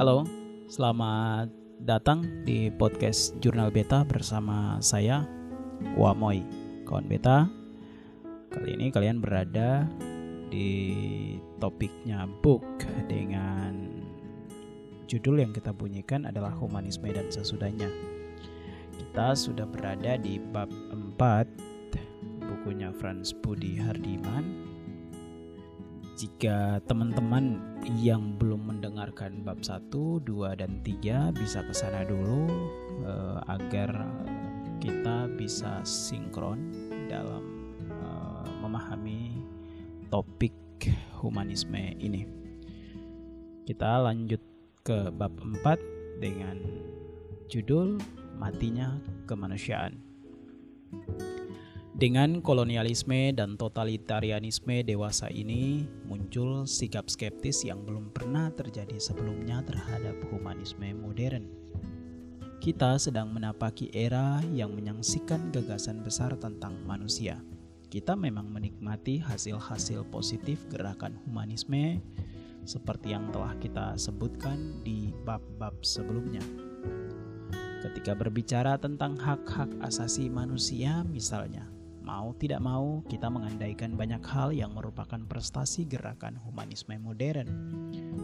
Halo, selamat datang di podcast Jurnal Beta bersama saya Wamoy, kawan Beta. Kali ini kalian berada di topiknya book dengan judul yang kita bunyikan adalah Humanisme dan Sesudahnya. Kita sudah berada di bab 4 bukunya Franz Budi Hardiman jika teman-teman yang belum mendengarkan bab 1, 2 dan 3 bisa ke sana dulu uh, agar kita bisa sinkron dalam uh, memahami topik humanisme ini. Kita lanjut ke bab 4 dengan judul Matinya Kemanusiaan. Dengan kolonialisme dan totalitarianisme dewasa ini, muncul sikap skeptis yang belum pernah terjadi sebelumnya terhadap humanisme modern. Kita sedang menapaki era yang menyaksikan gagasan besar tentang manusia. Kita memang menikmati hasil-hasil positif gerakan humanisme seperti yang telah kita sebutkan di bab-bab sebelumnya. Ketika berbicara tentang hak-hak asasi manusia, misalnya, Mau tidak mau, kita mengandaikan banyak hal yang merupakan prestasi gerakan humanisme modern,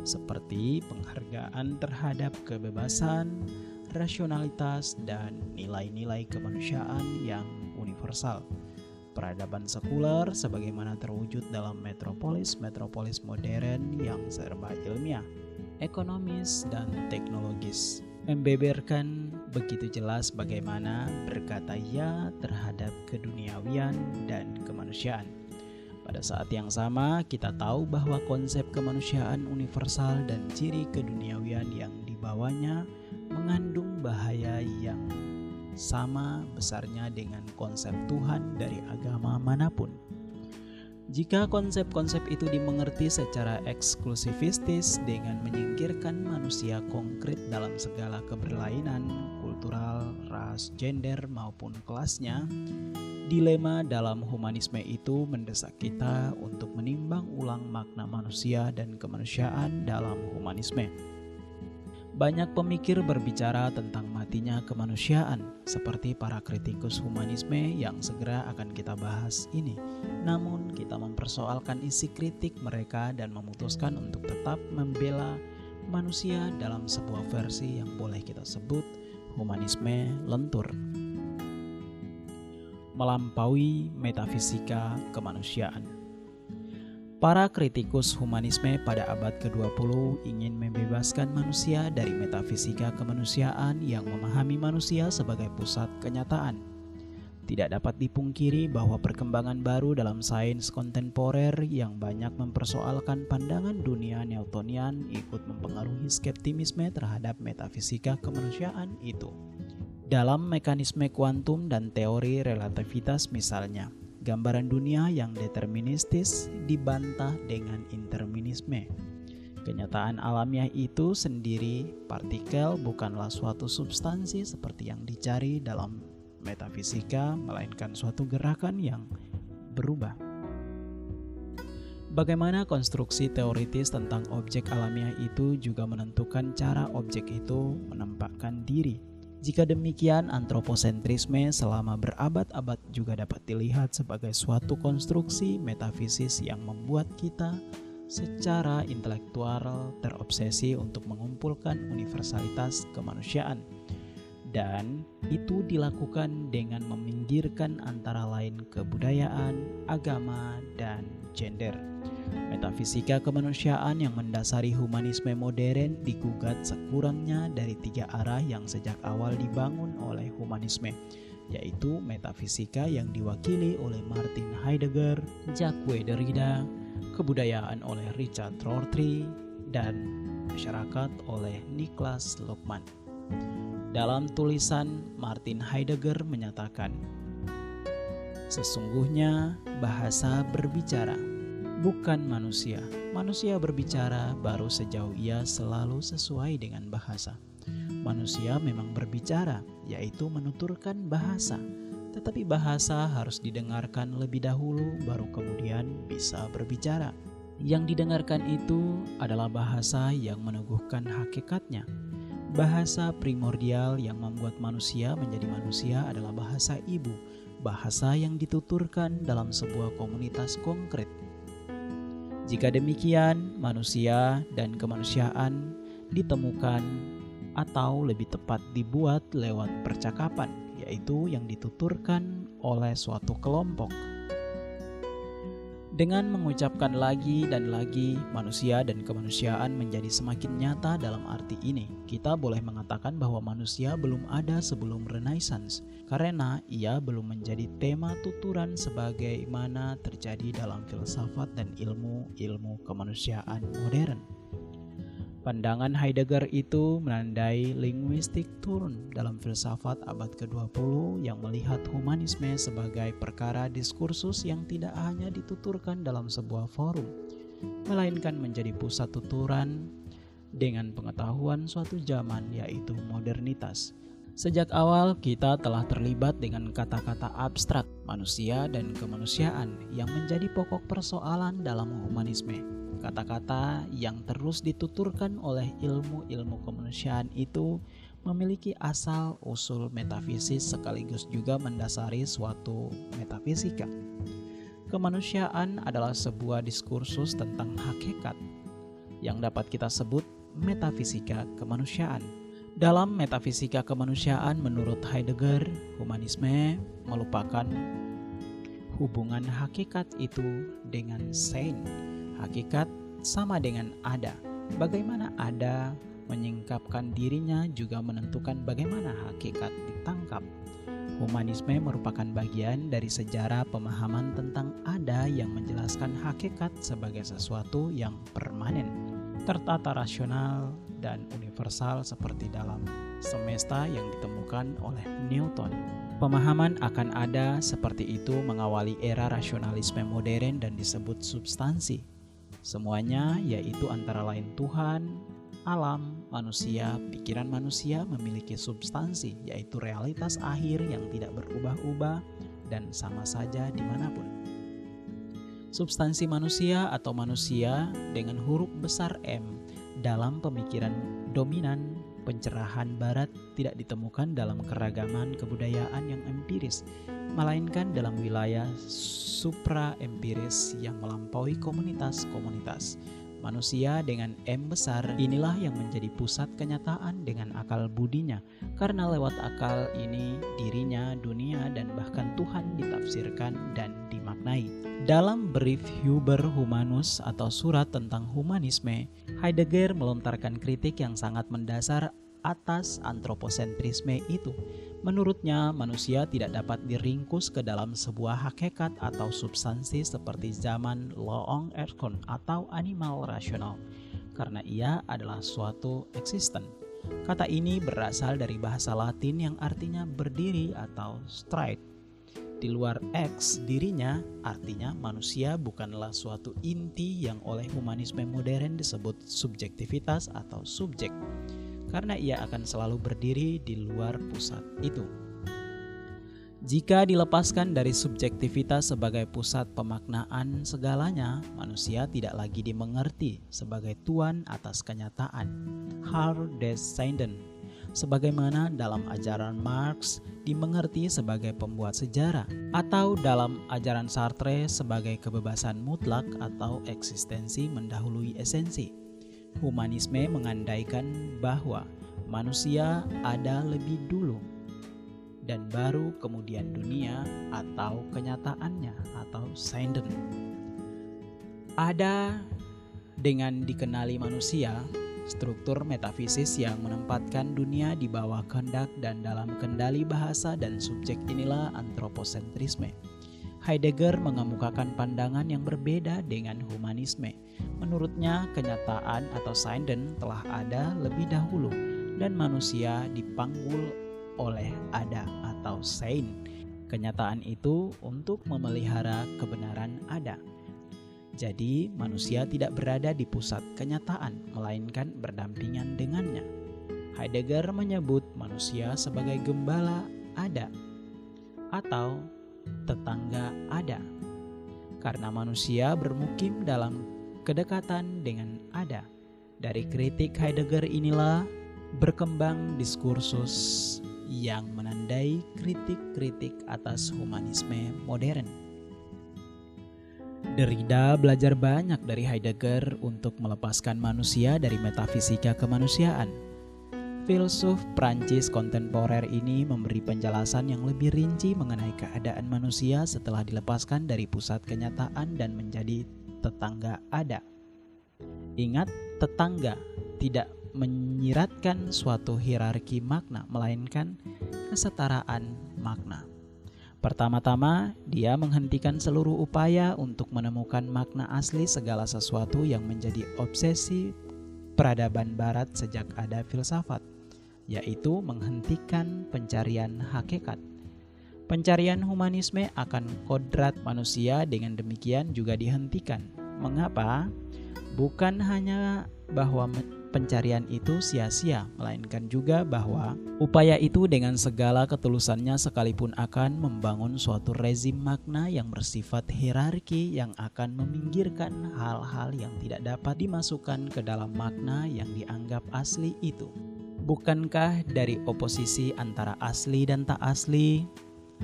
seperti penghargaan terhadap kebebasan, rasionalitas, dan nilai-nilai kemanusiaan yang universal. Peradaban sekuler sebagaimana terwujud dalam metropolis-metropolis modern yang serba ilmiah, ekonomis, dan teknologis membeberkan begitu jelas bagaimana berkata ya terhadap keduniawian dan kemanusiaan. Pada saat yang sama, kita tahu bahwa konsep kemanusiaan universal dan ciri keduniawian yang dibawanya mengandung bahaya yang sama besarnya dengan konsep Tuhan dari agama mana pun. Jika konsep-konsep itu dimengerti secara eksklusivistis dengan menyingkirkan manusia konkret dalam segala keberlainan, kultural, ras, gender, maupun kelasnya, dilema dalam humanisme itu mendesak kita untuk menimbang ulang makna manusia dan kemanusiaan dalam humanisme. Banyak pemikir berbicara tentang matinya kemanusiaan, seperti para kritikus humanisme yang segera akan kita bahas ini. Namun, kita mempersoalkan isi kritik mereka dan memutuskan untuk tetap membela manusia dalam sebuah versi yang boleh kita sebut humanisme lentur. Melampaui metafisika kemanusiaan. Para kritikus humanisme pada abad ke-20 ingin membebaskan manusia dari metafisika kemanusiaan yang memahami manusia sebagai pusat kenyataan. Tidak dapat dipungkiri bahwa perkembangan baru dalam sains kontemporer yang banyak mempersoalkan pandangan dunia Newtonian ikut mempengaruhi skeptimisme terhadap metafisika kemanusiaan itu. Dalam mekanisme kuantum dan teori relativitas misalnya, gambaran dunia yang deterministis dibantah dengan interminisme. Kenyataan alamiah itu sendiri, partikel bukanlah suatu substansi seperti yang dicari dalam metafisika, melainkan suatu gerakan yang berubah. Bagaimana konstruksi teoritis tentang objek alamiah itu juga menentukan cara objek itu menempatkan diri jika demikian, antroposentrisme selama berabad-abad juga dapat dilihat sebagai suatu konstruksi metafisis yang membuat kita secara intelektual terobsesi untuk mengumpulkan universalitas kemanusiaan. Dan itu dilakukan dengan meminggirkan antara lain kebudayaan, agama, dan gender. Metafisika kemanusiaan yang mendasari humanisme modern digugat sekurangnya dari tiga arah yang sejak awal dibangun oleh humanisme, yaitu metafisika yang diwakili oleh Martin Heidegger, Jacques Derrida, kebudayaan oleh Richard Rorty, dan masyarakat oleh Niklas Luhmann. Dalam tulisan Martin Heidegger menyatakan, Sesungguhnya bahasa berbicara bukan manusia. Manusia berbicara baru sejauh ia selalu sesuai dengan bahasa. Manusia memang berbicara, yaitu menuturkan bahasa, tetapi bahasa harus didengarkan lebih dahulu, baru kemudian bisa berbicara. Yang didengarkan itu adalah bahasa yang meneguhkan hakikatnya. Bahasa primordial yang membuat manusia menjadi manusia adalah bahasa ibu, bahasa yang dituturkan dalam sebuah komunitas konkret. Jika demikian, manusia dan kemanusiaan ditemukan atau lebih tepat dibuat lewat percakapan, yaitu yang dituturkan oleh suatu kelompok. Dengan mengucapkan lagi dan lagi, manusia dan kemanusiaan menjadi semakin nyata dalam arti ini. Kita boleh mengatakan bahwa manusia belum ada sebelum Renaissance, karena ia belum menjadi tema tuturan sebagaimana terjadi dalam filsafat dan ilmu-ilmu kemanusiaan modern. Pandangan Heidegger itu menandai linguistik turun dalam filsafat abad ke-20 yang melihat humanisme sebagai perkara diskursus yang tidak hanya dituturkan dalam sebuah forum, melainkan menjadi pusat tuturan dengan pengetahuan suatu zaman yaitu modernitas. Sejak awal kita telah terlibat dengan kata-kata abstrak manusia dan kemanusiaan yang menjadi pokok persoalan dalam humanisme Kata-kata yang terus dituturkan oleh ilmu-ilmu kemanusiaan itu memiliki asal usul metafisis sekaligus juga mendasari suatu metafisika. Kemanusiaan adalah sebuah diskursus tentang hakikat yang dapat kita sebut metafisika kemanusiaan. Dalam metafisika kemanusiaan menurut Heidegger, humanisme melupakan hubungan hakikat itu dengan sein Hakikat sama dengan ada. Bagaimana ada menyingkapkan dirinya juga menentukan bagaimana hakikat ditangkap. Humanisme merupakan bagian dari sejarah pemahaman tentang ada yang menjelaskan hakikat sebagai sesuatu yang permanen, tertata rasional, dan universal seperti dalam semesta yang ditemukan oleh Newton. Pemahaman akan ada seperti itu mengawali era rasionalisme modern dan disebut substansi Semuanya yaitu antara lain Tuhan, alam, manusia, pikiran manusia memiliki substansi, yaitu realitas akhir yang tidak berubah-ubah dan sama saja di mana pun. Substansi manusia atau manusia dengan huruf besar M dalam pemikiran dominan pencerahan barat tidak ditemukan dalam keragaman kebudayaan yang empiris, melainkan dalam wilayah supra-empiris yang melampaui komunitas-komunitas. Manusia dengan M besar inilah yang menjadi pusat kenyataan dengan akal budinya, karena lewat akal ini dirinya, dunia, dan bahkan Tuhan ditafsirkan dan dimaknai. Dalam brief Huber Humanus atau surat tentang humanisme, Heidegger melontarkan kritik yang sangat mendasar atas antroposentrisme itu. Menurutnya, manusia tidak dapat diringkus ke dalam sebuah hakikat atau substansi seperti zaman Loong Erkon atau animal rasional, karena ia adalah suatu eksisten. Kata ini berasal dari bahasa Latin yang artinya berdiri atau stride. Di luar X dirinya, artinya manusia bukanlah suatu inti yang oleh humanisme modern disebut subjektivitas atau subjek karena ia akan selalu berdiri di luar pusat itu. Jika dilepaskan dari subjektivitas sebagai pusat pemaknaan segalanya, manusia tidak lagi dimengerti sebagai tuan atas kenyataan. Har des Seinden, sebagaimana dalam ajaran Marx dimengerti sebagai pembuat sejarah, atau dalam ajaran Sartre sebagai kebebasan mutlak atau eksistensi mendahului esensi. Humanisme mengandaikan bahwa manusia ada lebih dulu dan baru kemudian dunia atau kenyataannya atau Seinden. Ada dengan dikenali manusia, struktur metafisis yang menempatkan dunia di bawah kehendak dan dalam kendali bahasa dan subjek inilah antroposentrisme. Heidegger mengemukakan pandangan yang berbeda dengan humanisme. Menurutnya, kenyataan atau Seinden telah ada lebih dahulu dan manusia dipanggul oleh ada atau Sein. Kenyataan itu untuk memelihara kebenaran. Jadi, manusia tidak berada di pusat kenyataan, melainkan berdampingan dengannya. Heidegger menyebut manusia sebagai gembala ada atau tetangga ada. Karena manusia bermukim dalam kedekatan dengan ada. Dari kritik Heidegger inilah berkembang diskursus yang menandai kritik-kritik atas humanisme modern. Derrida belajar banyak dari Heidegger untuk melepaskan manusia dari metafisika kemanusiaan. Filsuf Prancis kontemporer ini memberi penjelasan yang lebih rinci mengenai keadaan manusia setelah dilepaskan dari pusat kenyataan dan menjadi tetangga ada. Ingat, tetangga tidak menyiratkan suatu hierarki makna, melainkan kesetaraan makna. Pertama-tama, dia menghentikan seluruh upaya untuk menemukan makna asli segala sesuatu yang menjadi obsesi peradaban Barat sejak ada filsafat, yaitu menghentikan pencarian hakikat. Pencarian humanisme akan kodrat manusia dengan demikian juga dihentikan. Mengapa? Bukan hanya bahwa pencarian itu sia-sia, melainkan juga bahwa upaya itu dengan segala ketulusannya sekalipun akan membangun suatu rezim makna yang bersifat hierarki yang akan meminggirkan hal-hal yang tidak dapat dimasukkan ke dalam makna yang dianggap asli itu. Bukankah dari oposisi antara asli dan tak asli,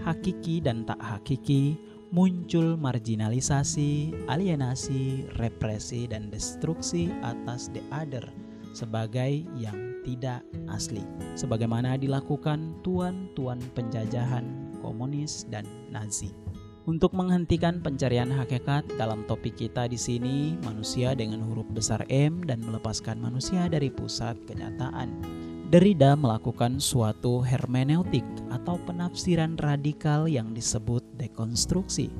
hakiki dan tak hakiki, muncul marginalisasi, alienasi, represi, dan destruksi atas the other sebagai yang tidak asli, sebagaimana dilakukan tuan-tuan penjajahan komunis dan Nazi. Untuk menghentikan pencarian hakikat dalam topik kita di sini, manusia dengan huruf besar M dan melepaskan manusia dari pusat kenyataan. Derrida melakukan suatu hermeneutik atau penafsiran radikal yang disebut dekonstruksi.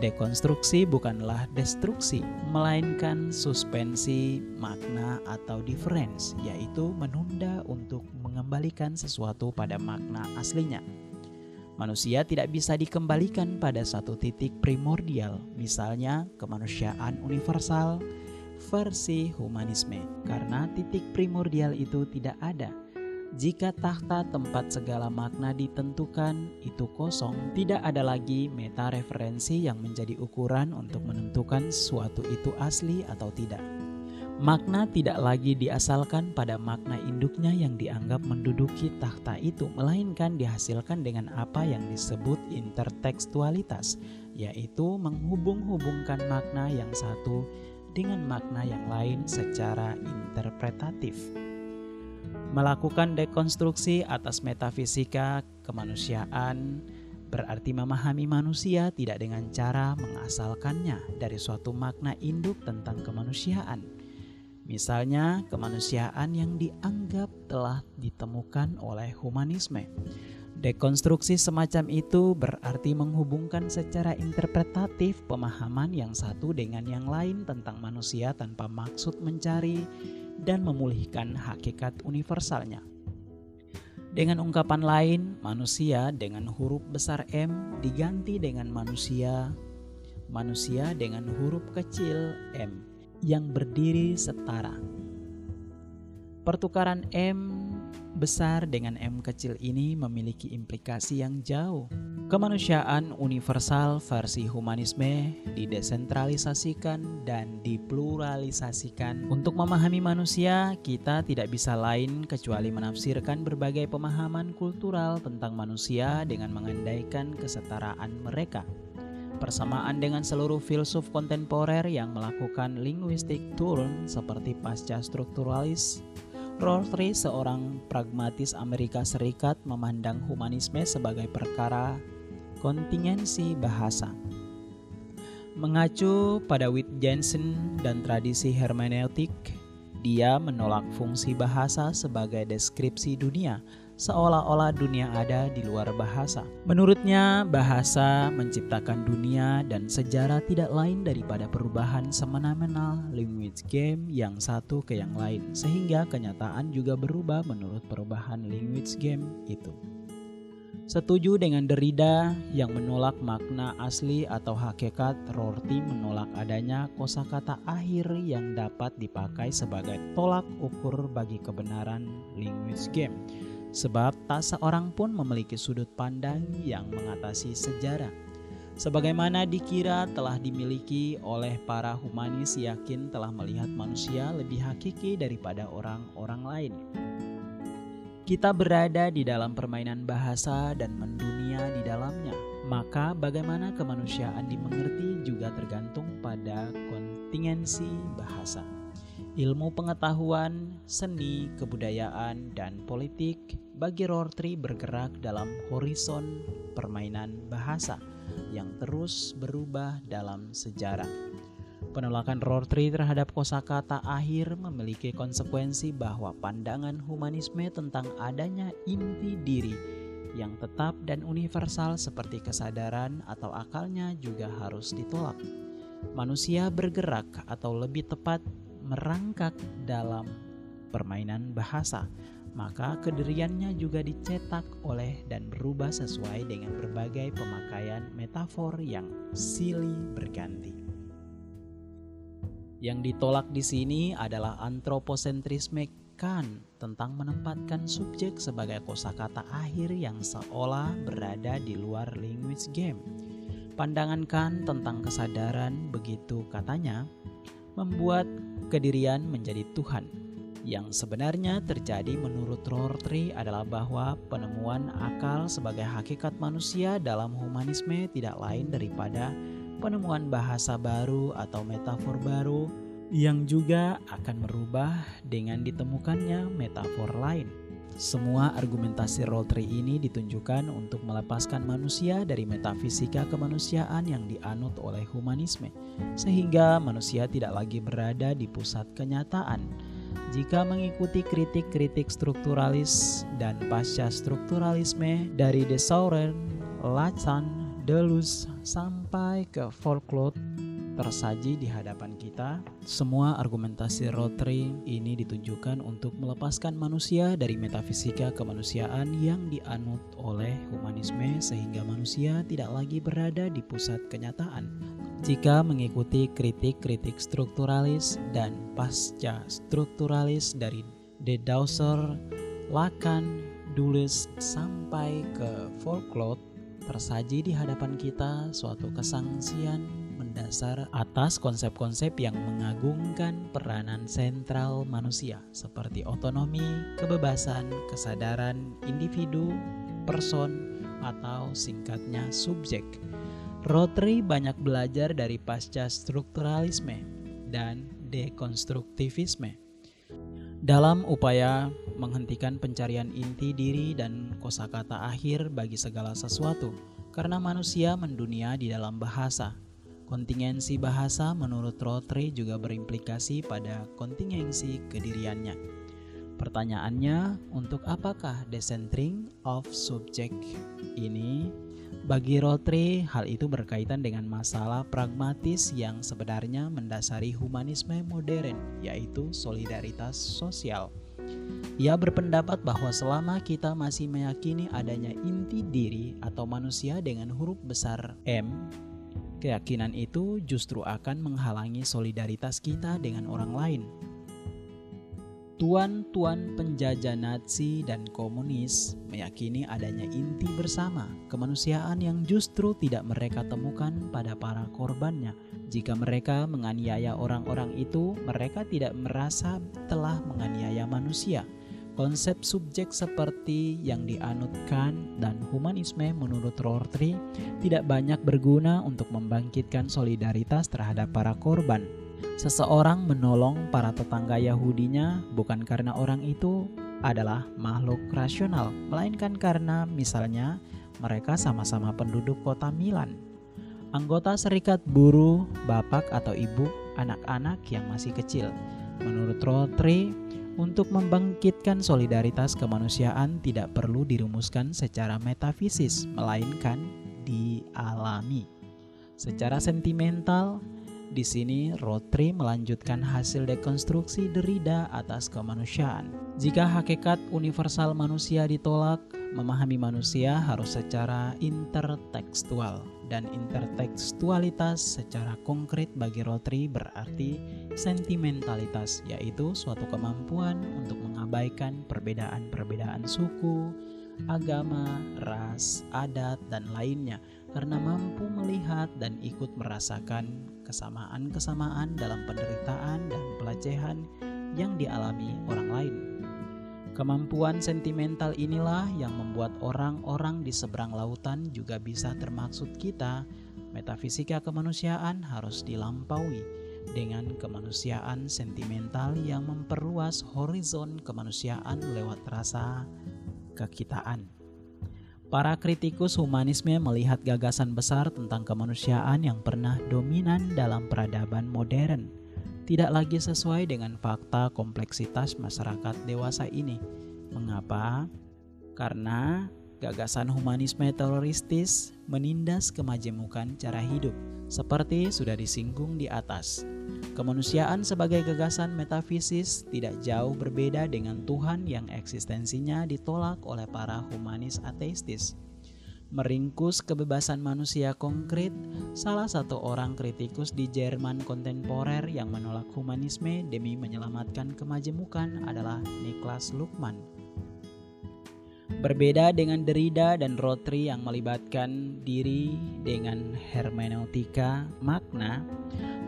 Dekonstruksi bukanlah destruksi, melainkan suspensi makna atau difference, yaitu menunda untuk mengembalikan sesuatu pada makna aslinya. Manusia tidak bisa dikembalikan pada satu titik primordial, misalnya kemanusiaan universal, versi humanisme karena titik primordial itu tidak ada. Jika tahta tempat segala makna ditentukan itu kosong, tidak ada lagi meta referensi yang menjadi ukuran untuk menentukan suatu itu asli atau tidak. Makna tidak lagi diasalkan pada makna induknya yang dianggap menduduki tahta itu, melainkan dihasilkan dengan apa yang disebut intertekstualitas, yaitu menghubung-hubungkan makna yang satu dengan makna yang lain secara interpretatif. Melakukan dekonstruksi atas metafisika kemanusiaan berarti memahami manusia tidak dengan cara mengasalkannya dari suatu makna induk tentang kemanusiaan. Misalnya, kemanusiaan yang dianggap telah ditemukan oleh humanisme Dekonstruksi semacam itu berarti menghubungkan secara interpretatif pemahaman yang satu dengan yang lain tentang manusia tanpa maksud mencari dan memulihkan hakikat universalnya. Dengan ungkapan lain, manusia dengan huruf besar M diganti dengan manusia, manusia dengan huruf kecil m yang berdiri setara. Pertukaran M besar dengan M kecil ini memiliki implikasi yang jauh. Kemanusiaan universal versi humanisme didesentralisasikan dan dipluralisasikan. Untuk memahami manusia, kita tidak bisa lain kecuali menafsirkan berbagai pemahaman kultural tentang manusia dengan mengandaikan kesetaraan mereka. Persamaan dengan seluruh filsuf kontemporer yang melakukan linguistik turun seperti pasca strukturalis Rorty, seorang pragmatis Amerika Serikat, memandang humanisme sebagai perkara kontingensi bahasa. Mengacu pada Wittgenstein dan tradisi hermeneutik, dia menolak fungsi bahasa sebagai deskripsi dunia seolah-olah dunia ada di luar bahasa. Menurutnya, bahasa menciptakan dunia dan sejarah tidak lain daripada perubahan semena-mena language game yang satu ke yang lain, sehingga kenyataan juga berubah menurut perubahan language game itu. Setuju dengan Derrida yang menolak makna asli atau hakikat, Rorty menolak adanya kosakata akhir yang dapat dipakai sebagai tolak ukur bagi kebenaran language game sebab tak seorang pun memiliki sudut pandang yang mengatasi sejarah. Sebagaimana dikira telah dimiliki oleh para humanis yakin telah melihat manusia lebih hakiki daripada orang-orang lain. Kita berada di dalam permainan bahasa dan mendunia di dalamnya. Maka bagaimana kemanusiaan dimengerti juga tergantung pada kontingensi bahasa. Ilmu pengetahuan, seni, kebudayaan, dan politik bagi Rortri bergerak dalam horizon permainan bahasa yang terus berubah dalam sejarah. Penolakan Rorty terhadap kosakata akhir memiliki konsekuensi bahwa pandangan humanisme tentang adanya inti diri yang tetap dan universal seperti kesadaran atau akalnya juga harus ditolak. Manusia bergerak atau lebih tepat merangkak dalam permainan bahasa maka kediriannya juga dicetak oleh dan berubah sesuai dengan berbagai pemakaian metafor yang silih berganti. Yang ditolak di sini adalah antroposentrisme Kant tentang menempatkan subjek sebagai kosakata akhir yang seolah berada di luar language game. Pandangan Kant tentang kesadaran begitu katanya membuat kedirian menjadi Tuhan yang sebenarnya terjadi menurut Rorty adalah bahwa penemuan akal sebagai hakikat manusia dalam humanisme tidak lain daripada penemuan bahasa baru atau metafor baru yang juga akan merubah dengan ditemukannya metafor lain. Semua argumentasi Roltri ini ditunjukkan untuk melepaskan manusia dari metafisika kemanusiaan yang dianut oleh humanisme, sehingga manusia tidak lagi berada di pusat kenyataan, jika mengikuti kritik-kritik strukturalis dan pasca strukturalisme dari De Sauren, Lachan, Deleuze sampai ke folklore tersaji di hadapan kita, semua argumentasi Rotary ini ditunjukkan untuk melepaskan manusia dari metafisika kemanusiaan yang dianut oleh humanisme sehingga manusia tidak lagi berada di pusat kenyataan. Jika mengikuti kritik-kritik strukturalis dan pasca strukturalis dari De Dausser, Lacan, Dulles sampai ke folklore tersaji di hadapan kita suatu kesangsian mendasar atas konsep-konsep yang mengagungkan peranan sentral manusia seperti otonomi, kebebasan, kesadaran individu, person, atau singkatnya subjek. Rotary banyak belajar dari pasca strukturalisme dan dekonstruktivisme. Dalam upaya menghentikan pencarian inti diri dan kosakata akhir bagi segala sesuatu, karena manusia mendunia di dalam bahasa, Kontingensi bahasa menurut Rotary juga berimplikasi pada kontingensi kediriannya. Pertanyaannya, untuk apakah decentering of subject ini? Bagi Rotary, hal itu berkaitan dengan masalah pragmatis yang sebenarnya mendasari humanisme modern, yaitu solidaritas sosial. Ia berpendapat bahwa selama kita masih meyakini adanya inti diri atau manusia dengan huruf besar M, Keyakinan itu justru akan menghalangi solidaritas kita dengan orang lain. Tuan-tuan penjajah Nazi dan komunis meyakini adanya inti bersama kemanusiaan yang justru tidak mereka temukan pada para korbannya. Jika mereka menganiaya orang-orang itu, mereka tidak merasa telah menganiaya manusia Konsep subjek seperti yang dianutkan dan humanisme menurut Rorty tidak banyak berguna untuk membangkitkan solidaritas terhadap para korban. Seseorang menolong para tetangga Yahudinya bukan karena orang itu adalah makhluk rasional, melainkan karena misalnya mereka sama-sama penduduk kota Milan. Anggota serikat buruh, bapak atau ibu, anak-anak yang masih kecil. Menurut Rotary, untuk membangkitkan solidaritas kemanusiaan tidak perlu dirumuskan secara metafisis, melainkan dialami. Secara sentimental, di sini Rotary melanjutkan hasil dekonstruksi Derrida atas kemanusiaan. Jika hakikat universal manusia ditolak, memahami manusia harus secara intertekstual dan intertekstualitas secara konkret bagi Rotary berarti sentimentalitas, yaitu suatu kemampuan untuk mengabaikan perbedaan-perbedaan suku, agama, ras, adat, dan lainnya karena mampu melihat dan ikut merasakan kesamaan-kesamaan dalam penderitaan dan pelecehan yang dialami orang lain. Kemampuan sentimental inilah yang membuat orang-orang di seberang lautan juga bisa termaksud kita. Metafisika kemanusiaan harus dilampaui dengan kemanusiaan sentimental yang memperluas horizon kemanusiaan lewat rasa kekitaan. Para kritikus humanisme melihat gagasan besar tentang kemanusiaan yang pernah dominan dalam peradaban modern tidak lagi sesuai dengan fakta kompleksitas masyarakat dewasa ini. Mengapa? Karena gagasan humanisme teroristis menindas kemajemukan cara hidup, seperti sudah disinggung di atas. Kemanusiaan sebagai gagasan metafisis tidak jauh berbeda dengan Tuhan yang eksistensinya ditolak oleh para humanis ateistis meringkus kebebasan manusia konkret, salah satu orang kritikus di Jerman kontemporer yang menolak humanisme demi menyelamatkan kemajemukan adalah Niklas Luckmann. Berbeda dengan Derrida dan Rotary yang melibatkan diri dengan hermeneutika makna,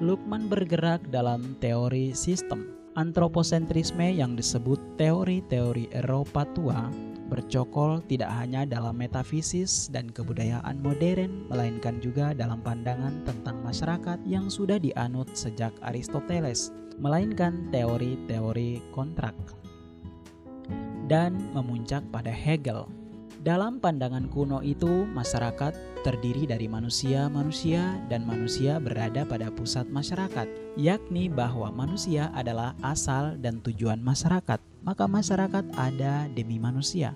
Luckmann bergerak dalam teori sistem. Antroposentrisme yang disebut teori-teori Eropa tua bercokol tidak hanya dalam metafisis dan kebudayaan modern, melainkan juga dalam pandangan tentang masyarakat yang sudah dianut sejak Aristoteles, melainkan teori-teori kontrak, dan memuncak pada Hegel. Dalam pandangan kuno itu, masyarakat terdiri dari manusia-manusia dan manusia berada pada pusat masyarakat, yakni bahwa manusia adalah asal dan tujuan masyarakat maka masyarakat ada demi manusia.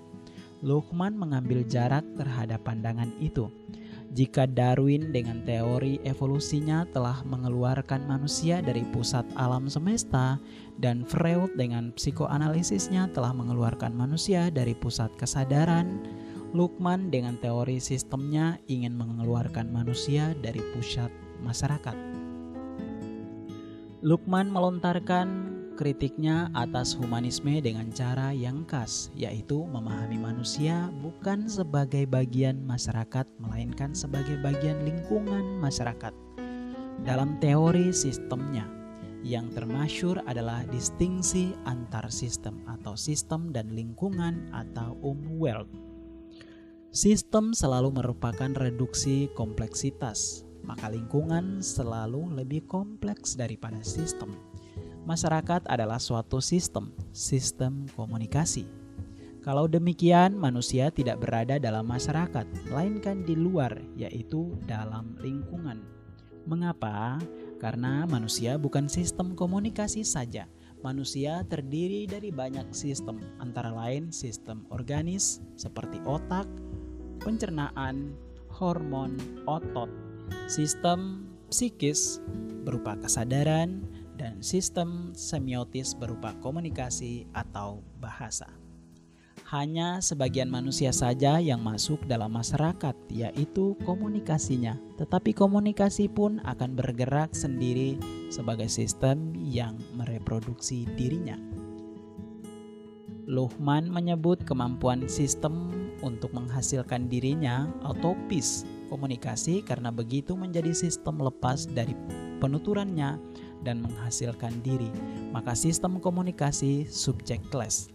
Luhmann mengambil jarak terhadap pandangan itu. Jika Darwin dengan teori evolusinya telah mengeluarkan manusia dari pusat alam semesta dan Freud dengan psikoanalisisnya telah mengeluarkan manusia dari pusat kesadaran, Luhmann dengan teori sistemnya ingin mengeluarkan manusia dari pusat masyarakat. Luhmann melontarkan kritiknya atas humanisme dengan cara yang khas, yaitu memahami manusia bukan sebagai bagian masyarakat, melainkan sebagai bagian lingkungan masyarakat. Dalam teori sistemnya, yang termasyur adalah distingsi antar sistem atau sistem dan lingkungan atau umwelt. Sistem selalu merupakan reduksi kompleksitas, maka lingkungan selalu lebih kompleks daripada sistem masyarakat adalah suatu sistem, sistem komunikasi. Kalau demikian, manusia tidak berada dalam masyarakat, melainkan di luar, yaitu dalam lingkungan. Mengapa? Karena manusia bukan sistem komunikasi saja. Manusia terdiri dari banyak sistem, antara lain sistem organis seperti otak, pencernaan, hormon, otot, sistem psikis berupa kesadaran, dan sistem semiotis berupa komunikasi atau bahasa. Hanya sebagian manusia saja yang masuk dalam masyarakat, yaitu komunikasinya. Tetapi komunikasi pun akan bergerak sendiri sebagai sistem yang mereproduksi dirinya. Luhmann menyebut kemampuan sistem untuk menghasilkan dirinya autopis komunikasi karena begitu menjadi sistem lepas dari penuturannya dan menghasilkan diri, maka sistem komunikasi subjectless.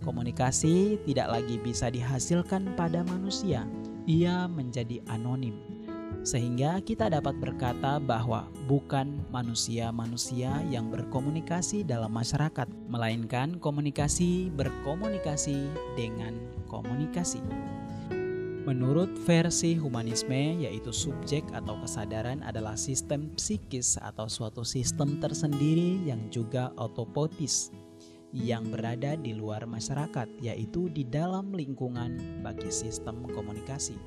Komunikasi tidak lagi bisa dihasilkan pada manusia, ia menjadi anonim. Sehingga kita dapat berkata bahwa bukan manusia-manusia yang berkomunikasi dalam masyarakat, melainkan komunikasi berkomunikasi dengan komunikasi. Menurut versi humanisme, yaitu subjek atau kesadaran adalah sistem psikis atau suatu sistem tersendiri yang juga autopotis yang berada di luar masyarakat, yaitu di dalam lingkungan bagi sistem komunikasi.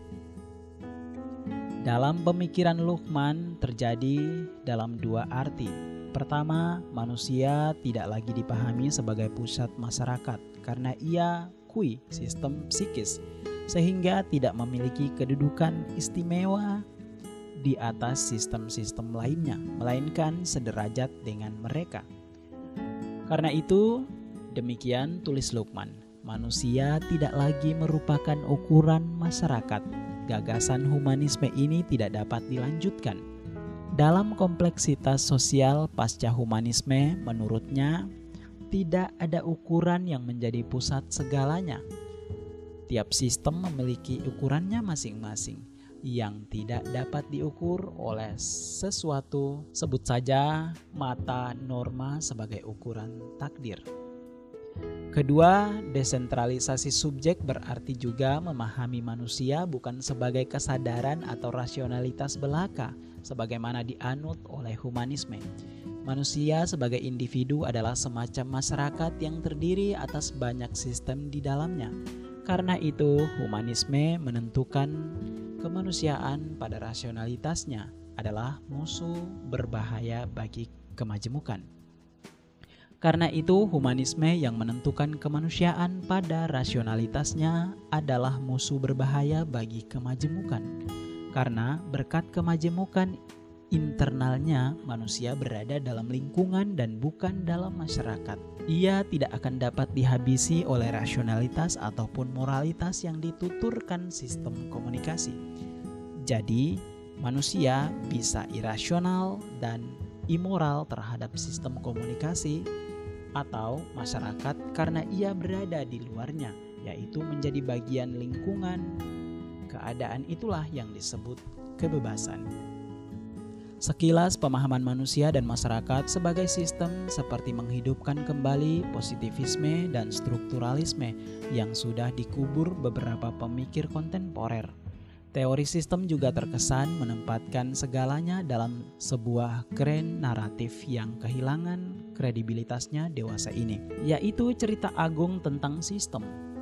Dalam pemikiran Luhmann terjadi dalam dua arti. Pertama, manusia tidak lagi dipahami sebagai pusat masyarakat karena ia kui sistem psikis sehingga tidak memiliki kedudukan istimewa di atas sistem-sistem lainnya, melainkan sederajat dengan mereka. Karena itu, demikian tulis Lukman, manusia tidak lagi merupakan ukuran masyarakat, gagasan humanisme ini tidak dapat dilanjutkan. Dalam kompleksitas sosial pasca humanisme, menurutnya tidak ada ukuran yang menjadi pusat segalanya. Tiap sistem memiliki ukurannya masing-masing yang tidak dapat diukur oleh sesuatu, sebut saja mata norma sebagai ukuran takdir. Kedua, desentralisasi subjek berarti juga memahami manusia bukan sebagai kesadaran atau rasionalitas belaka, sebagaimana dianut oleh humanisme. Manusia sebagai individu adalah semacam masyarakat yang terdiri atas banyak sistem di dalamnya. Karena itu, humanisme menentukan kemanusiaan pada rasionalitasnya adalah musuh berbahaya bagi kemajemukan. Karena itu, humanisme yang menentukan kemanusiaan pada rasionalitasnya adalah musuh berbahaya bagi kemajemukan. Karena berkat kemajemukan internalnya, manusia berada dalam lingkungan dan bukan dalam masyarakat. Ia tidak akan dapat dihabisi oleh rasionalitas ataupun moralitas yang dituturkan sistem komunikasi. Jadi, manusia bisa irasional dan immoral terhadap sistem komunikasi atau masyarakat karena ia berada di luarnya, yaitu menjadi bagian lingkungan. Keadaan itulah yang disebut kebebasan. Sekilas pemahaman manusia dan masyarakat sebagai sistem seperti menghidupkan kembali positivisme dan strukturalisme yang sudah dikubur beberapa pemikir kontemporer. Teori sistem juga terkesan menempatkan segalanya dalam sebuah keren naratif yang kehilangan kredibilitasnya dewasa ini, yaitu cerita agung tentang sistem.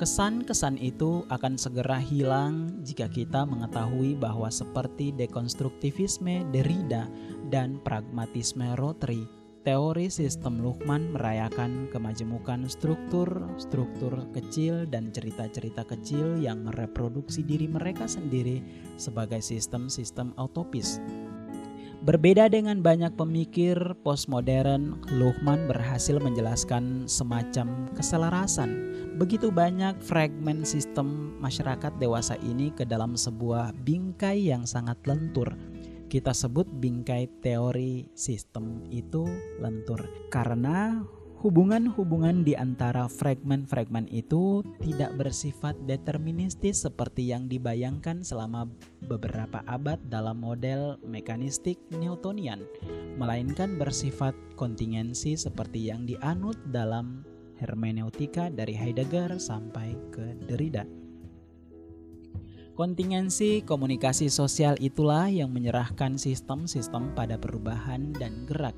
Kesan-kesan itu akan segera hilang jika kita mengetahui bahwa seperti dekonstruktivisme Derrida dan pragmatisme Rotary Teori sistem Luhmann merayakan kemajemukan struktur-struktur kecil dan cerita-cerita kecil yang mereproduksi diri mereka sendiri sebagai sistem-sistem utopis. Berbeda dengan banyak pemikir postmodern, Luhmann berhasil menjelaskan semacam keselarasan. Begitu banyak fragmen sistem masyarakat dewasa ini ke dalam sebuah bingkai yang sangat lentur kita sebut bingkai teori sistem itu lentur karena hubungan-hubungan di antara fragmen-fragmen itu tidak bersifat deterministis seperti yang dibayangkan selama beberapa abad dalam model mekanistik Newtonian, melainkan bersifat kontingensi seperti yang dianut dalam hermeneutika dari Heidegger sampai ke Derrida. Kontingensi komunikasi sosial itulah yang menyerahkan sistem-sistem pada perubahan dan gerak.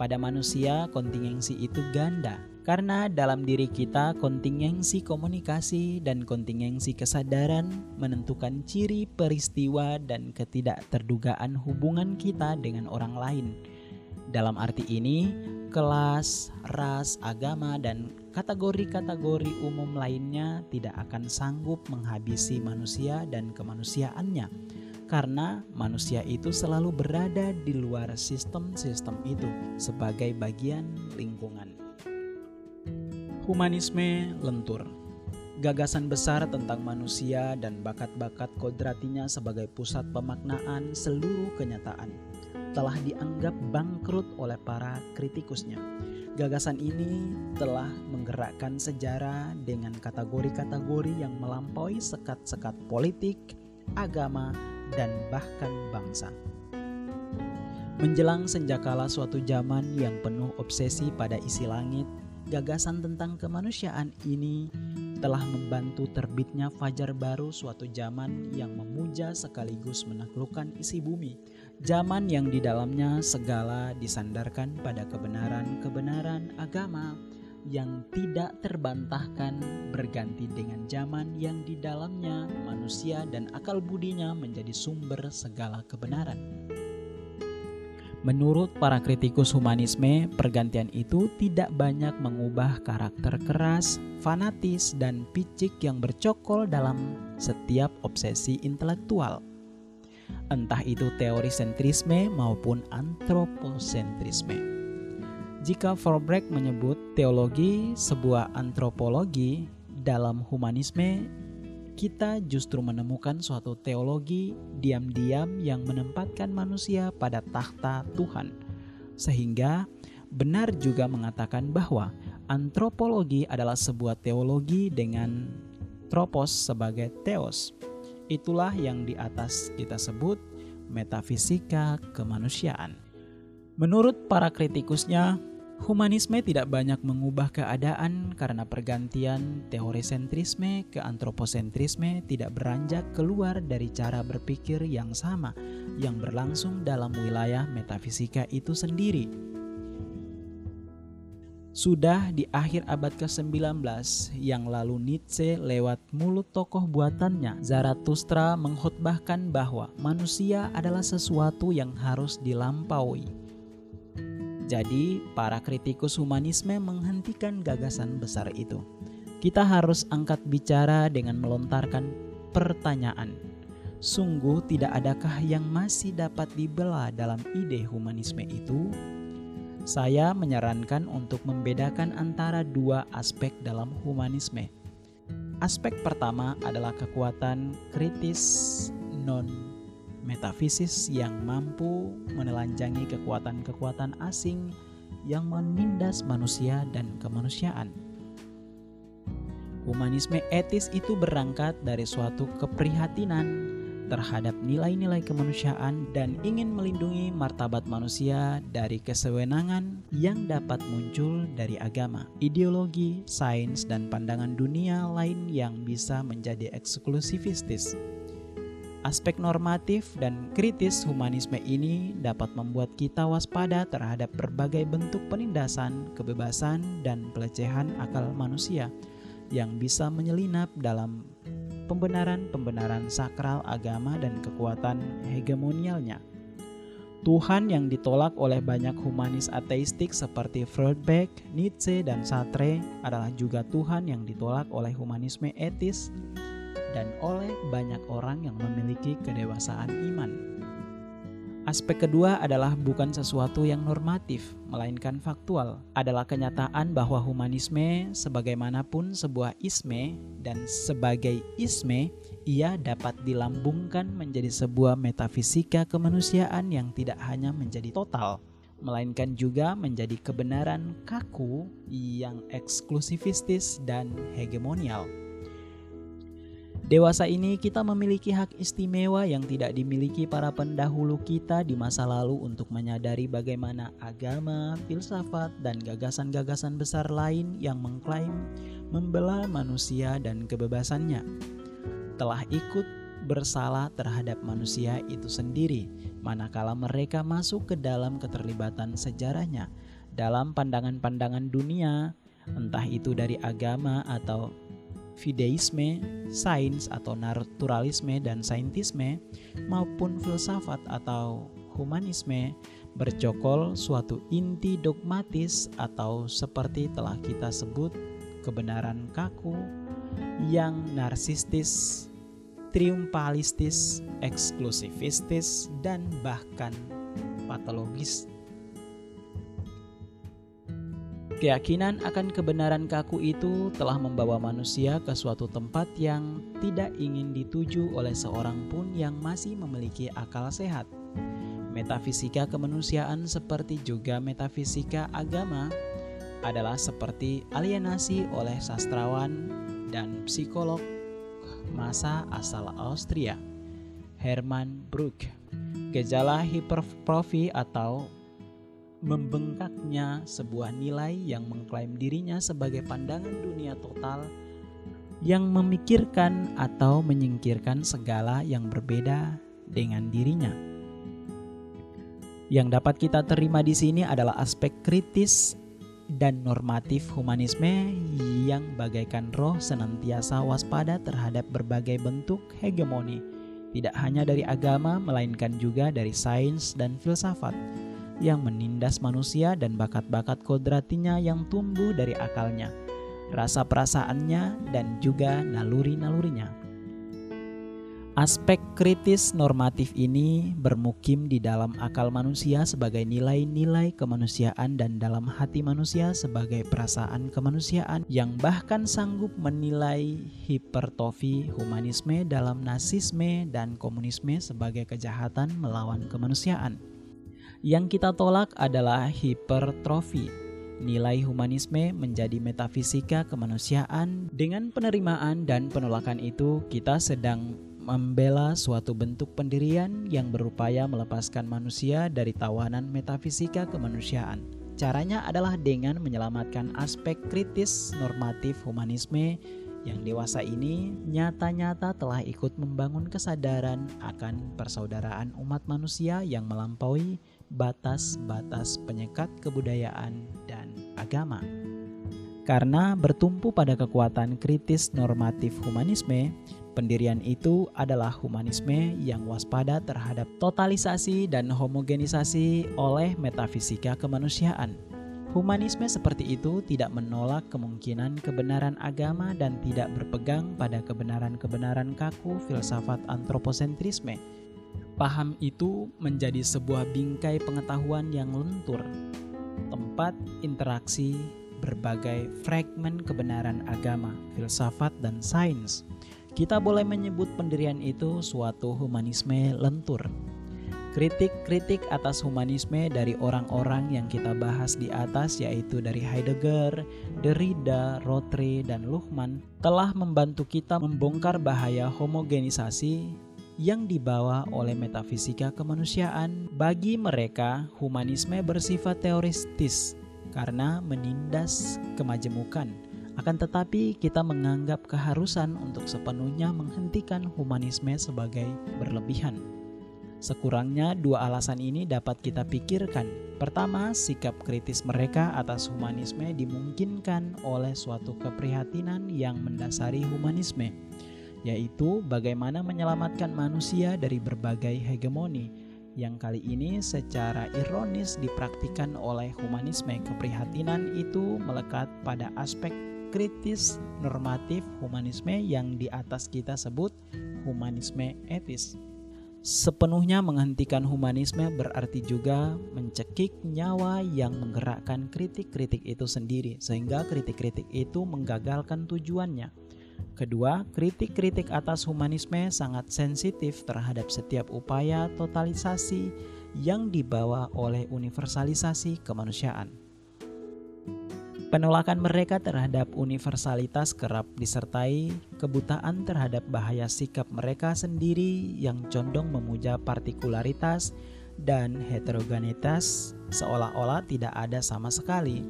Pada manusia, kontingensi itu ganda, karena dalam diri kita kontingensi komunikasi dan kontingensi kesadaran menentukan ciri peristiwa dan ketidakterdugaan hubungan kita dengan orang lain. Dalam arti ini, kelas, ras, agama, dan kategori-kategori umum lainnya tidak akan sanggup menghabisi manusia dan kemanusiaannya, karena manusia itu selalu berada di luar sistem-sistem itu sebagai bagian lingkungan. Humanisme lentur gagasan besar tentang manusia dan bakat-bakat kodratinya sebagai pusat pemaknaan seluruh kenyataan telah dianggap bangkrut oleh para kritikusnya. Gagasan ini telah menggerakkan sejarah dengan kategori-kategori yang melampaui sekat-sekat politik, agama, dan bahkan bangsa. Menjelang senjakala suatu zaman yang penuh obsesi pada isi langit, gagasan tentang kemanusiaan ini telah membantu terbitnya fajar baru suatu zaman yang memuja sekaligus menaklukkan isi bumi Zaman yang di dalamnya segala disandarkan pada kebenaran-kebenaran agama yang tidak terbantahkan berganti dengan zaman yang di dalamnya manusia dan akal budinya menjadi sumber segala kebenaran. Menurut para kritikus humanisme, pergantian itu tidak banyak mengubah karakter keras, fanatis, dan picik yang bercokol dalam setiap obsesi intelektual entah itu teori sentrisme maupun antroposentrisme. Jika Forbeck menyebut teologi sebuah antropologi dalam humanisme, kita justru menemukan suatu teologi diam-diam yang menempatkan manusia pada takhta Tuhan, sehingga benar juga mengatakan bahwa antropologi adalah sebuah teologi dengan tropos sebagai teos. Itulah yang di atas kita sebut metafisika kemanusiaan. Menurut para kritikusnya, Humanisme tidak banyak mengubah keadaan karena pergantian teori sentrisme ke antroposentrisme tidak beranjak keluar dari cara berpikir yang sama yang berlangsung dalam wilayah metafisika itu sendiri. Sudah di akhir abad ke-19 yang lalu Nietzsche lewat mulut tokoh buatannya, Zarathustra mengkhotbahkan bahwa manusia adalah sesuatu yang harus dilampaui jadi, para kritikus humanisme menghentikan gagasan besar itu. Kita harus angkat bicara dengan melontarkan pertanyaan. Sungguh tidak adakah yang masih dapat dibela dalam ide humanisme itu? Saya menyarankan untuk membedakan antara dua aspek dalam humanisme. Aspek pertama adalah kekuatan kritis non metafisis yang mampu menelanjangi kekuatan-kekuatan asing yang menindas manusia dan kemanusiaan. Humanisme etis itu berangkat dari suatu keprihatinan terhadap nilai-nilai kemanusiaan dan ingin melindungi martabat manusia dari kesewenangan yang dapat muncul dari agama, ideologi, sains, dan pandangan dunia lain yang bisa menjadi eksklusivistis. Aspek normatif dan kritis humanisme ini dapat membuat kita waspada terhadap berbagai bentuk penindasan, kebebasan, dan pelecehan akal manusia yang bisa menyelinap dalam pembenaran-pembenaran sakral agama dan kekuatan hegemonialnya. Tuhan yang ditolak oleh banyak humanis ateistik seperti Freudbeck, Nietzsche, dan Sartre adalah juga Tuhan yang ditolak oleh humanisme etis dan oleh banyak orang yang memiliki kedewasaan iman. Aspek kedua adalah bukan sesuatu yang normatif, melainkan faktual. Adalah kenyataan bahwa humanisme sebagaimanapun sebuah isme dan sebagai isme ia dapat dilambungkan menjadi sebuah metafisika kemanusiaan yang tidak hanya menjadi total, melainkan juga menjadi kebenaran kaku yang eksklusivistis dan hegemonial. Dewasa ini kita memiliki hak istimewa yang tidak dimiliki para pendahulu kita di masa lalu untuk menyadari bagaimana agama, filsafat, dan gagasan-gagasan besar lain yang mengklaim membela manusia dan kebebasannya. Telah ikut bersalah terhadap manusia itu sendiri, manakala mereka masuk ke dalam keterlibatan sejarahnya dalam pandangan-pandangan dunia, entah itu dari agama atau fideisme, sains atau naturalisme dan saintisme maupun filsafat atau humanisme bercokol suatu inti dogmatis atau seperti telah kita sebut kebenaran kaku yang narsistis, triumfalistis, eksklusivistis, dan bahkan patologis Keyakinan akan kebenaran kaku itu telah membawa manusia ke suatu tempat yang tidak ingin dituju oleh seorang pun yang masih memiliki akal sehat. Metafisika kemanusiaan seperti juga metafisika agama adalah seperti alienasi oleh sastrawan dan psikolog masa asal Austria, Hermann Brook. Gejala hipertrofi atau membengkaknya sebuah nilai yang mengklaim dirinya sebagai pandangan dunia total yang memikirkan atau menyingkirkan segala yang berbeda dengan dirinya. Yang dapat kita terima di sini adalah aspek kritis dan normatif humanisme yang bagaikan roh senantiasa waspada terhadap berbagai bentuk hegemoni, tidak hanya dari agama melainkan juga dari sains dan filsafat yang menindas manusia dan bakat-bakat kodratinya yang tumbuh dari akalnya, rasa perasaannya, dan juga naluri-nalurinya. Aspek kritis normatif ini bermukim di dalam akal manusia sebagai nilai-nilai kemanusiaan dan dalam hati manusia sebagai perasaan kemanusiaan yang bahkan sanggup menilai hipertrofi humanisme dalam nasisme dan komunisme sebagai kejahatan melawan kemanusiaan. Yang kita tolak adalah hipertrofi nilai humanisme menjadi metafisika kemanusiaan. Dengan penerimaan dan penolakan itu, kita sedang membela suatu bentuk pendirian yang berupaya melepaskan manusia dari tawanan metafisika kemanusiaan. Caranya adalah dengan menyelamatkan aspek kritis normatif humanisme yang dewasa ini nyata-nyata telah ikut membangun kesadaran akan persaudaraan umat manusia yang melampaui batas-batas penyekat kebudayaan dan agama. Karena bertumpu pada kekuatan kritis normatif humanisme, Pendirian itu adalah humanisme yang waspada terhadap totalisasi dan homogenisasi oleh metafisika kemanusiaan. Humanisme seperti itu tidak menolak kemungkinan kebenaran agama dan tidak berpegang pada kebenaran-kebenaran kaku filsafat antroposentrisme. Paham itu menjadi sebuah bingkai pengetahuan yang lentur, tempat interaksi berbagai fragmen kebenaran agama, filsafat, dan sains kita boleh menyebut pendirian itu suatu humanisme lentur. Kritik-kritik atas humanisme dari orang-orang yang kita bahas di atas yaitu dari Heidegger, Derrida, Rotre, dan Luhmann telah membantu kita membongkar bahaya homogenisasi yang dibawa oleh metafisika kemanusiaan. Bagi mereka, humanisme bersifat teoristis karena menindas kemajemukan akan tetapi, kita menganggap keharusan untuk sepenuhnya menghentikan humanisme sebagai berlebihan. Sekurangnya dua alasan ini dapat kita pikirkan. Pertama, sikap kritis mereka atas humanisme dimungkinkan oleh suatu keprihatinan yang mendasari humanisme, yaitu bagaimana menyelamatkan manusia dari berbagai hegemoni yang kali ini secara ironis dipraktikkan oleh humanisme. Keprihatinan itu melekat pada aspek kritis normatif humanisme yang di atas kita sebut humanisme etis. Sepenuhnya menghentikan humanisme berarti juga mencekik nyawa yang menggerakkan kritik-kritik itu sendiri, sehingga kritik-kritik itu menggagalkan tujuannya. Kedua, kritik-kritik atas humanisme sangat sensitif terhadap setiap upaya totalisasi yang dibawa oleh universalisasi kemanusiaan. Penolakan mereka terhadap universalitas kerap disertai kebutaan terhadap bahaya sikap mereka sendiri yang condong memuja partikularitas dan heterogenitas seolah-olah tidak ada sama sekali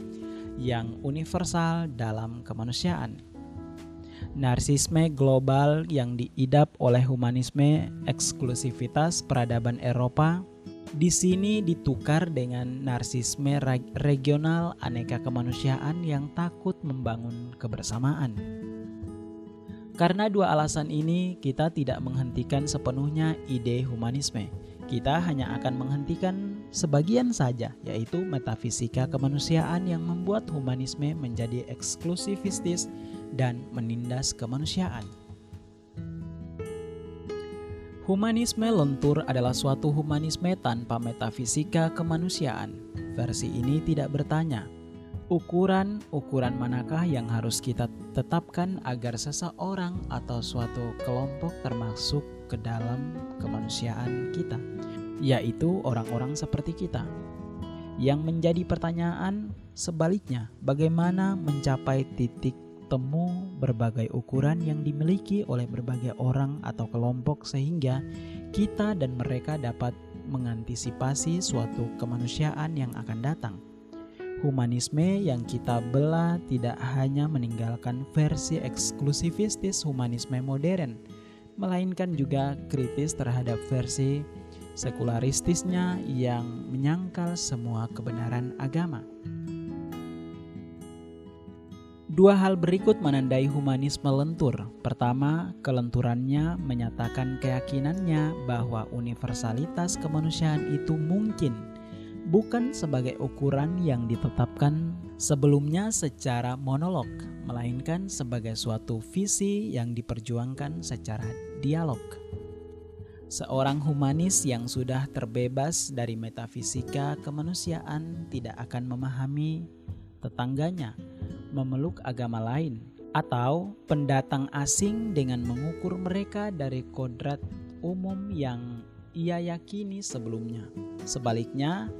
yang universal dalam kemanusiaan. Narsisme global yang diidap oleh humanisme eksklusivitas peradaban Eropa di sini ditukar dengan narsisme regional aneka kemanusiaan yang takut membangun kebersamaan. Karena dua alasan ini, kita tidak menghentikan sepenuhnya ide humanisme. Kita hanya akan menghentikan sebagian saja, yaitu metafisika kemanusiaan yang membuat humanisme menjadi eksklusivistis dan menindas kemanusiaan. Humanisme lentur adalah suatu humanisme tanpa metafisika kemanusiaan. Versi ini tidak bertanya, ukuran-ukuran manakah yang harus kita tetapkan agar seseorang atau suatu kelompok termasuk ke dalam kemanusiaan kita, yaitu orang-orang seperti kita. Yang menjadi pertanyaan sebaliknya, bagaimana mencapai titik temu berbagai ukuran yang dimiliki oleh berbagai orang atau kelompok sehingga kita dan mereka dapat mengantisipasi suatu kemanusiaan yang akan datang. Humanisme yang kita belah tidak hanya meninggalkan versi eksklusivistis humanisme modern, melainkan juga kritis terhadap versi sekularistisnya yang menyangkal semua kebenaran agama. Dua hal berikut menandai humanisme lentur. Pertama, kelenturannya menyatakan keyakinannya bahwa universalitas kemanusiaan itu mungkin, bukan sebagai ukuran yang ditetapkan sebelumnya secara monolog, melainkan sebagai suatu visi yang diperjuangkan secara dialog. Seorang humanis yang sudah terbebas dari metafisika kemanusiaan tidak akan memahami tetangganya memeluk agama lain atau pendatang asing dengan mengukur mereka dari kodrat umum yang ia yakini sebelumnya. Sebaliknya,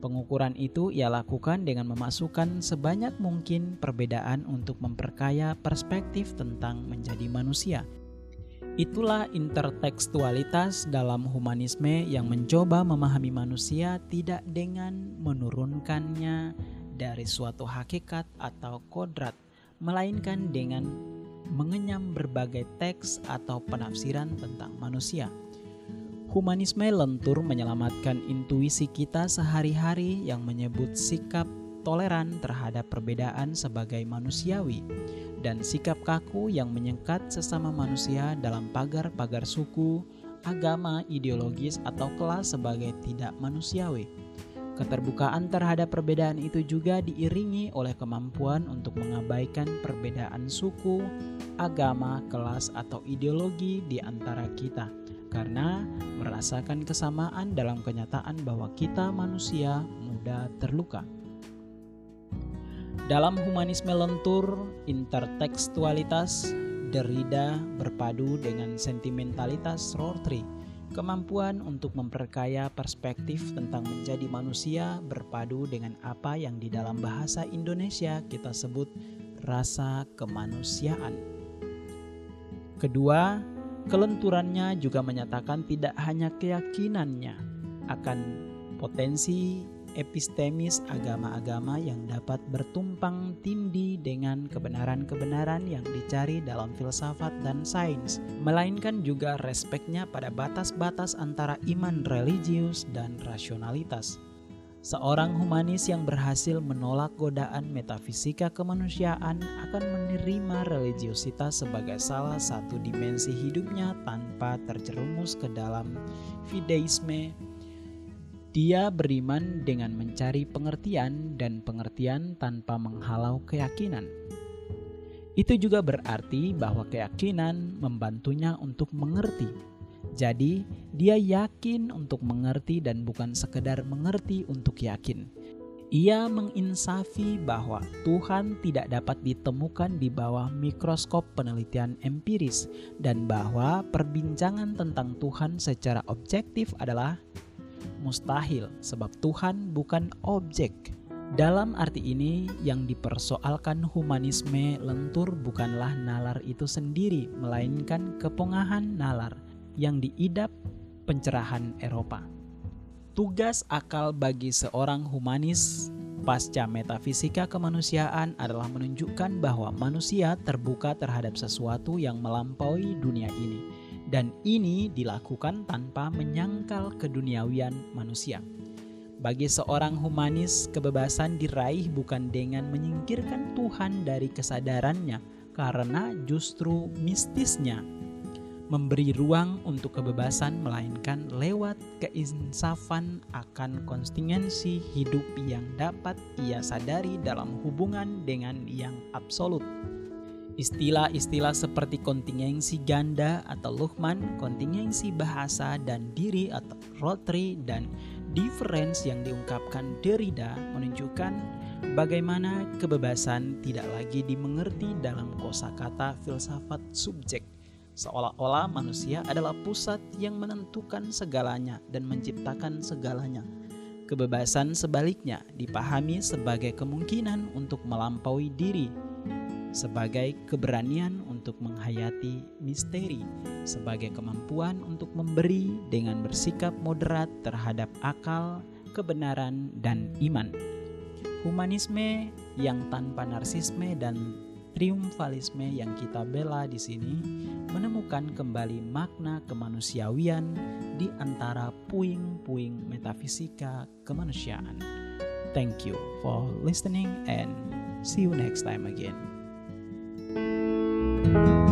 pengukuran itu ia lakukan dengan memasukkan sebanyak mungkin perbedaan untuk memperkaya perspektif tentang menjadi manusia. Itulah intertekstualitas dalam humanisme yang mencoba memahami manusia tidak dengan menurunkannya dari suatu hakikat atau kodrat, melainkan dengan mengenyam berbagai teks atau penafsiran tentang manusia. Humanisme lentur menyelamatkan intuisi kita sehari-hari yang menyebut sikap toleran terhadap perbedaan sebagai manusiawi dan sikap kaku yang menyekat sesama manusia dalam pagar-pagar suku, agama, ideologis, atau kelas sebagai tidak manusiawi. Keterbukaan terhadap perbedaan itu juga diiringi oleh kemampuan untuk mengabaikan perbedaan suku, agama, kelas, atau ideologi di antara kita, karena merasakan kesamaan dalam kenyataan bahwa kita manusia mudah terluka. Dalam humanisme lentur, intertekstualitas Derrida berpadu dengan sentimentalitas Rorty, kemampuan untuk memperkaya perspektif tentang menjadi manusia berpadu dengan apa yang di dalam bahasa Indonesia kita sebut rasa kemanusiaan. Kedua, kelenturannya juga menyatakan tidak hanya keyakinannya akan potensi epistemis agama-agama yang dapat bertumpang tindih dengan kebenaran-kebenaran yang dicari dalam filsafat dan sains, melainkan juga respeknya pada batas-batas antara iman religius dan rasionalitas. Seorang humanis yang berhasil menolak godaan metafisika kemanusiaan akan menerima religiositas sebagai salah satu dimensi hidupnya tanpa terjerumus ke dalam fideisme dia beriman dengan mencari pengertian dan pengertian tanpa menghalau keyakinan. Itu juga berarti bahwa keyakinan membantunya untuk mengerti. Jadi, dia yakin untuk mengerti dan bukan sekedar mengerti untuk yakin. Ia menginsafi bahwa Tuhan tidak dapat ditemukan di bawah mikroskop penelitian empiris dan bahwa perbincangan tentang Tuhan secara objektif adalah mustahil sebab Tuhan bukan objek. Dalam arti ini, yang dipersoalkan humanisme lentur bukanlah nalar itu sendiri, melainkan kepongahan nalar yang diidap pencerahan Eropa. Tugas akal bagi seorang humanis pasca metafisika kemanusiaan adalah menunjukkan bahwa manusia terbuka terhadap sesuatu yang melampaui dunia ini dan ini dilakukan tanpa menyangkal keduniawian manusia. Bagi seorang humanis, kebebasan diraih bukan dengan menyingkirkan Tuhan dari kesadarannya, karena justru mistisnya memberi ruang untuk kebebasan, melainkan lewat keinsafan akan kontingensi hidup yang dapat ia sadari dalam hubungan dengan yang absolut. Istilah-istilah seperti kontingensi ganda atau Luhman, kontingensi bahasa dan diri atau Rotary dan difference yang diungkapkan Derrida menunjukkan bagaimana kebebasan tidak lagi dimengerti dalam kosakata filsafat subjek. Seolah-olah manusia adalah pusat yang menentukan segalanya dan menciptakan segalanya. Kebebasan sebaliknya dipahami sebagai kemungkinan untuk melampaui diri sebagai keberanian untuk menghayati misteri, sebagai kemampuan untuk memberi dengan bersikap moderat terhadap akal, kebenaran, dan iman. Humanisme yang tanpa narsisme dan triumfalisme yang kita bela di sini menemukan kembali makna kemanusiawian di antara puing-puing metafisika kemanusiaan. Thank you for listening and see you next time again. Música